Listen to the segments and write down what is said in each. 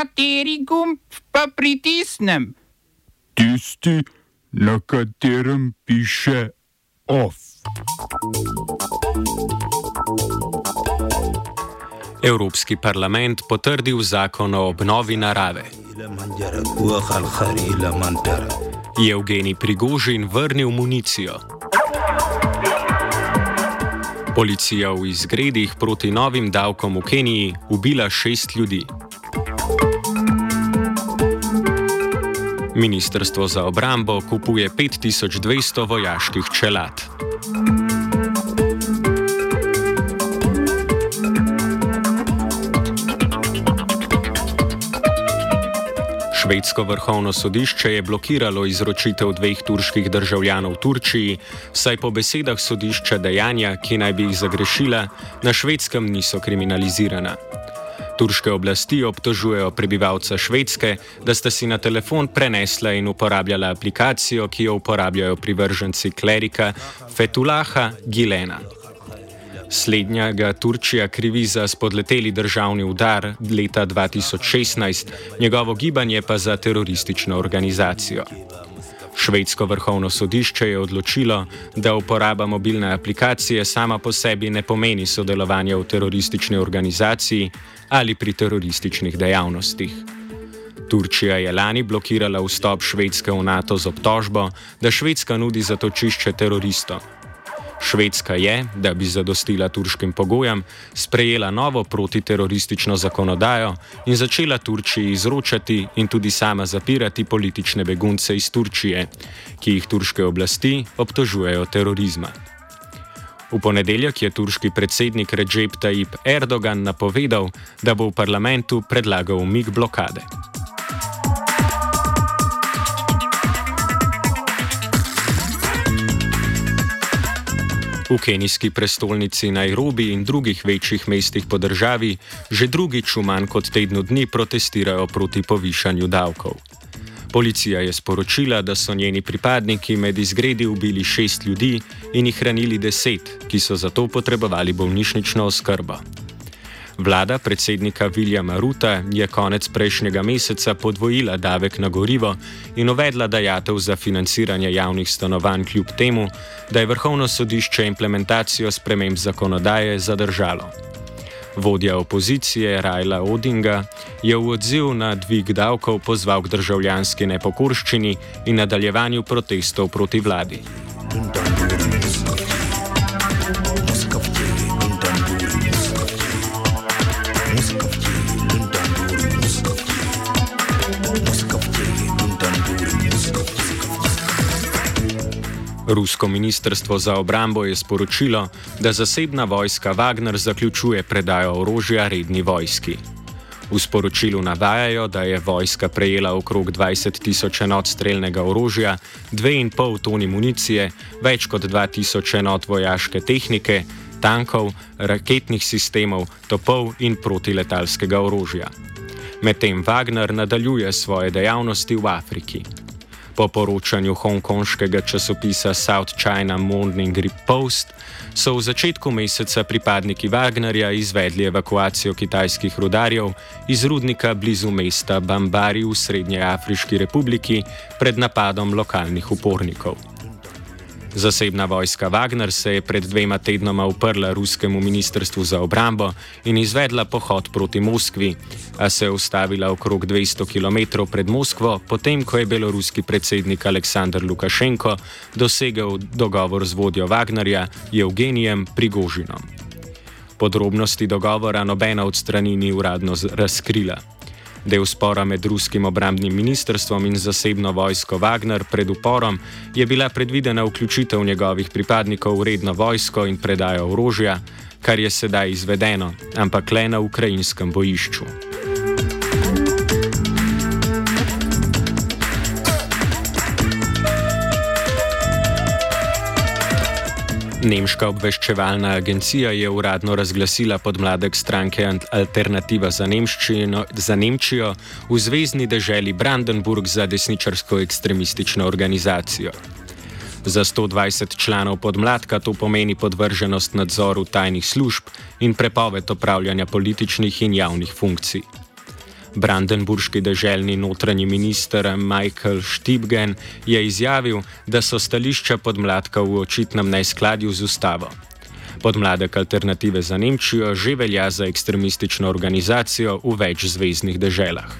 Kateri gumb pa pritisnem? Tisti, na katerem piše OF. Evropski parlament potrdil zakon o obnovi narave. Evgeni Prigožin vrnil municijo. Policija v izgredih proti novim davkom v Keniji ubila šest ljudi. Ministrstvo za obrambo kupuje 5200 vojaških čelad. Švedsko vrhovno sodišče je blokiralo izročitev dveh turških državljanov Turčiji, saj po besedah sodišča dejanja, ki naj bi jih zagrešila, na švedskem niso kriminalizirana. Turške oblasti obtožujejo prebivalca Švedske, da sta si na telefon prenesla in uporabljala aplikacijo, ki jo uporabljajo privrženci klerika Fetulaha Gilena. Slednjega Turčija krivi za spodleteli državni udar leta 2016, njegovo gibanje pa za teroristično organizacijo. Švedsko vrhovno sodišče je odločilo, da uporaba mobilne aplikacije sama po sebi ne pomeni sodelovanja v teroristični organizaciji ali pri terorističnih dejavnostih. Turčija je lani blokirala vstop Švedske v NATO z obtožbo, da Švedska nudi zatočišče teroristom. Švedska je, da bi zadostila turškim pogojem, sprejela novo protiteroristično zakonodajo in začela Turčiji izročati in tudi sama zapirati politične begunce iz Turčije, ki jih turške oblasti obtožujejo terorizma. V ponedeljek je turški predsednik Recep Tayyip Erdogan napovedal, da bo v parlamentu predlagal umik blokade. V kenijski prestolnici Nairobi in drugih večjih mestih po državi že drugič v manj kot tednu dni protestirajo proti povišanju davkov. Policija je sporočila, da so njeni pripadniki med izgredi ubili šest ljudi in jih hranili deset, ki so zato potrebovali bolnišnično oskrbo. Vlada predsednika Viljama Ruta je konec prejšnjega meseca podvojila davek na gorivo in uvedla dajatev za financiranje javnih stanovanj, kljub temu, da je vrhovno sodišče implementacijo sprememb zakonodaje zadržalo. Vodja opozicije Rajla Odinga je v odziv na dvig davkov pozval k državljanski nepokorščini in nadaljevanju protestov proti vladi. Dun, dun. Rusko ministrstvo za obrambo je sporočilo, da zasebna vojska Wagner zaključuje predajo orožja redni vojski. V sporočilu navajajo, da je vojska prejela okrog 20 tisoč enot streljnega orožja, 2,5 toni municije, več kot 2 tisoč enot vojaške tehnike, tankov, raketnih sistemov, topov in protiletalskega orožja. Medtem Wagner nadaljuje svoje dejavnosti v Afriki. Po poročanju hongkonškega časopisa South China Morning Post so v začetku meseca pripadniki Wagnerja izvedli evakuacijo kitajskih rudarjev iz rudnika blizu mesta Bambari v Srednje Afriški republiki pred napadom lokalnih upornikov. Zasebna vojska Wagner se je pred dvema tednoma uprla ruskemu ministrstvu za obrambo in izvedla pohod proti Moskvi, a se je ustavila okrog 200 km pred Moskvo, potem ko je beloruski predsednik Aleksandr Lukašenko dosegel dogovor z vodjo Wagnerja Evgenijem Prigožinom. Podrobnosti dogovora nobena od strani ni uradno razkrila. Del spora med ruskim obrambnim ministrstvom in zasebno vojsko Wagner pred uporom je bila predvidena vključitev njegovih pripadnikov v redno vojsko in predajo orožja, kar je sedaj izvedeno, ampak le na ukrajinskem bojišču. Nemška obveščevalna agencija je uradno razglasila podmladek stranke Alternativa za, za Nemčijo v zvezdni deželi Brandenburg za desničarsko ekstremistično organizacijo. Za 120 članov podmladka to pomeni podvrženost nadzoru tajnih služb in prepoved opravljanja političnih in javnih funkcij. Brandenburški deželni notranji minister Michael Štibgen je izjavil, da so stališča podmladka v očitnem neskladju z ustavo. Podmladek alternative za Nemčijo že velja za ekstremistično organizacijo v več zvezdnih deželah.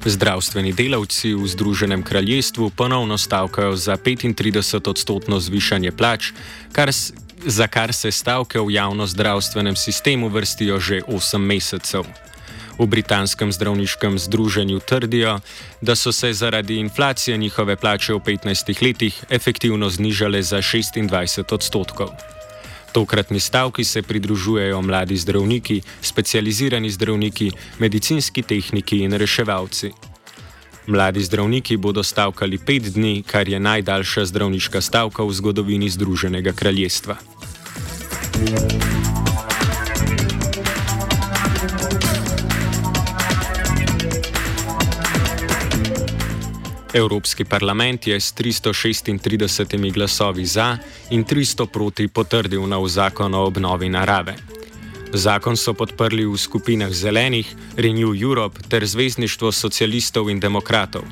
Zdravstveni delavci v Združenem kraljestvu ponovno stavkajo za 35 odstotno zvišanje plač, kar, za kar se stavke v javno zdravstvenem sistemu vrstijo že 8 mesecev. V britanskem zdravniškem združenju trdijo, da so se zaradi inflacije njihove plače v 15 letih efektivno znižale za 26 odstotkov. Tokratni stavki se pridružujejo mladi zdravniki, specializirani zdravniki, medicinski tehniki in reševalci. Mladi zdravniki bodo stavkali pet dni, kar je najdaljša zdravniška stavka v zgodovini Združenega kraljestva. Evropski parlament je s 336 glasovi za in 300 proti potrdil nov zakon o obnovi narave. Zakon so podprli v skupinah Zelenih, Renew Europe ter Zvezdništvo socialistov in demokratov.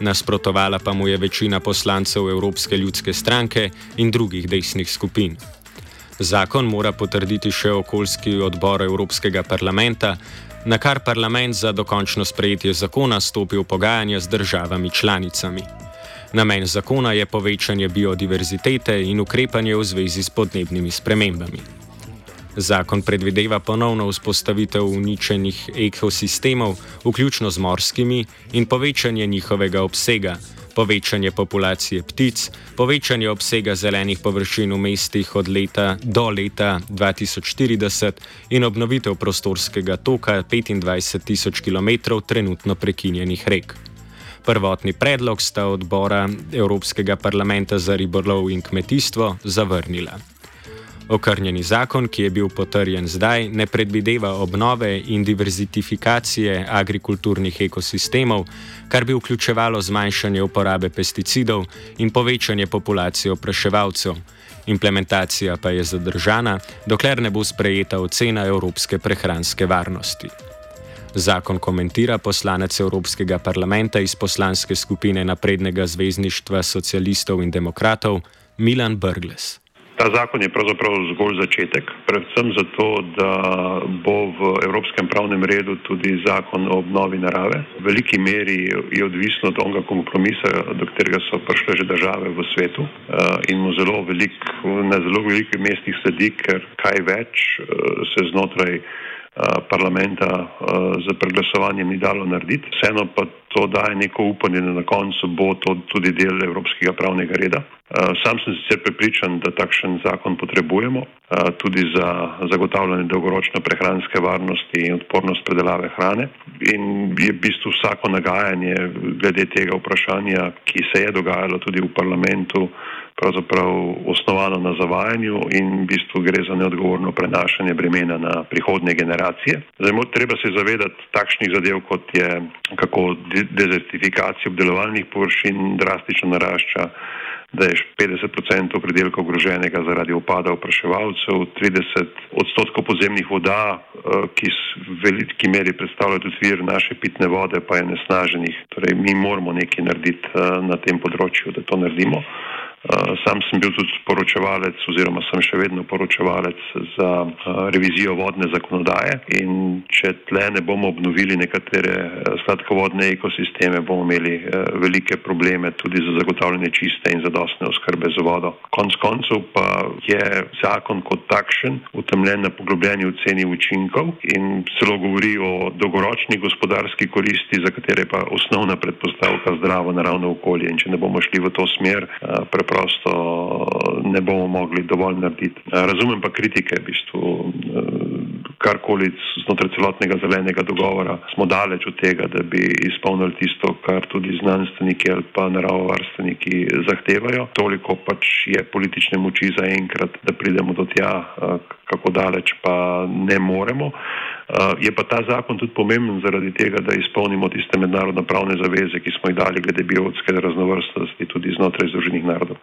Nasprotovala pa mu je večina poslancev Evropske ljudske stranke in drugih desnih skupin. Zakon mora potrditi še okoljski odbor Evropskega parlamenta, na kar parlament za dokončno sprejetje zakona stopi v pogajanja z državami članicami. Namen zakona je povečanje biodiverzitete in ukrepanje v zvezi s podnebnimi spremembami. Zakon predvideva ponovno vzpostavitev uničenih ekosistemov, vključno z morskimi, in povečanje njihovega obsega, povečanje populacije ptic, povečanje obsega zelenih površin v mestih od leta do leta 2040 in obnovitev prostorskega toka 25 tisoč km trenutno prekinjenih rek. Prvotni predlog sta odbora Evropskega parlamenta za ribolov in kmetijstvo zavrnila. Okrnjeni zakon, ki je bil potrjen zdaj, ne predvideva obnove in diverzitifikacije agrikulturnih ekosistemov, kar bi vključevalo zmanjšanje uporabe pesticidov in povečanje populacije opraševalcev. Implementacija pa je zadržana, dokler ne bo sprejeta ocena evropske prehranske varnosti. Zakon komentira poslanec Evropskega parlamenta iz poslanske skupine naprednega zvezdništva socialistov in demokratov Milan Brgles. Ta zakon je pravzaprav zgolj začetek, predvsem zato, da bo v evropskem pravnem redu tudi zakon o obnovi narave. V veliki meri je odvisno od onega kompromisa, do katerega so prišle že države v svetu eh, in mu zelo velik, na zelo velikih mestih sledi, ker kaj več eh, se znotraj parlamenta eh, z preglasovanjem ni dalo narediti. Vseeno pa to daje neko upanje, da na koncu bo to tudi del evropskega pravnega reda. Eh, sam sem sicer prepričan, da takšen zakon potrebujemo tudi za zagotavljanje dolgoročne prehranske varnosti in odpornost predelave hrane. In je v bistvu vsako nagajanje glede tega vprašanja, ki se je dogajalo tudi v parlamentu, pravzaprav osnovano na zavajanju in v bistvu gre za neodgovorno prenašanje bremena na prihodne generacije. Zdaj, treba se zavedati takšnih zadev, kot je kako dezertifikacija obdelovalnih površin drastično narašča, da je 50% predelka ogroženega zaradi upada opraševalcev, 30 odstotkov podzemnih voda, eh, ki v veliki meri predstavljajo tudi vir naše pitne vode, pa je nesnaženih. Torej, mi moramo nekaj narediti eh, na tem področju, da to naredimo. Eh, sam sem bil tudi poročevalec oziroma sem še vedno poročevalec za eh, revizijo vodne zakonodaje in če tle ne bomo obnovili nekatere eh, sladkovodne ekosisteme, bomo imeli velike probleme tudi za zagotavljanje čiste in zadostne oskrbe z vodo. Konc koncev pa je zakon kot takšen utemljen na poglobljeni oceni učinkov in celo govori o dolgoročni gospodarski koristi, za katere pa osnovna predpostavka zdravo naravno okolje in če ne bomo šli v to smer, preprosto preprosto ne bomo mogli dovolj narediti. Razumem pa kritike, v bistvu, karkoli znotraj celotnega zelenega dogovora, smo daleč od tega, da bi izpolnili tisto, kar tudi znanstveniki ali pa naravovarstveniki zahtevajo. Toliko pač je politične moči za enkrat, da pridemo do tja, kako daleč pa ne moremo. Je pa ta zakon tudi pomemben zaradi tega, da izpolnimo tiste mednarodno pravne zaveze, ki smo jih dali glede biotske raznovrstnosti tudi znotraj Združenih narodov.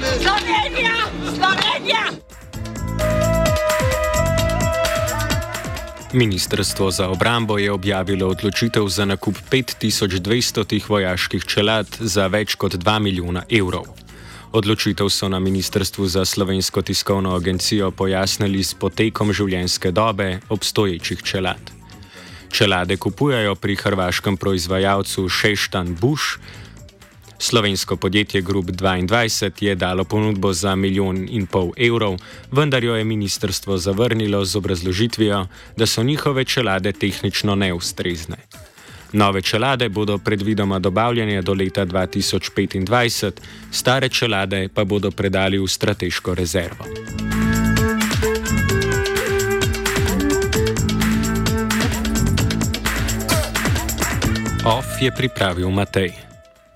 Slovenija, Slovenija, Slovenija. Ministrstvo za obrambo je objavilo odločitev za nakup 5200 vojaških čelad za več kot 2 milijona evrov. Odločitev so na Ministrstvu za slovensko tiskovno agencijo pojasnili s potekom življenjske dobe obstoječih čelad. Čelade kupujajo pri hrvaškem proizvajalcu Šeštan Bush. Slovensko podjetje Group 22 je dalo ponudbo za milijon in pol evrov, vendar jo je ministrstvo zavrnilo z obrazložitvijo, da so njihove čelade tehnično neustrezne. Nove čelade bodo predvidoma dobavljene do leta 2025, stare čelade pa bodo predali v strateško rezervo. OF je pripravil Matej.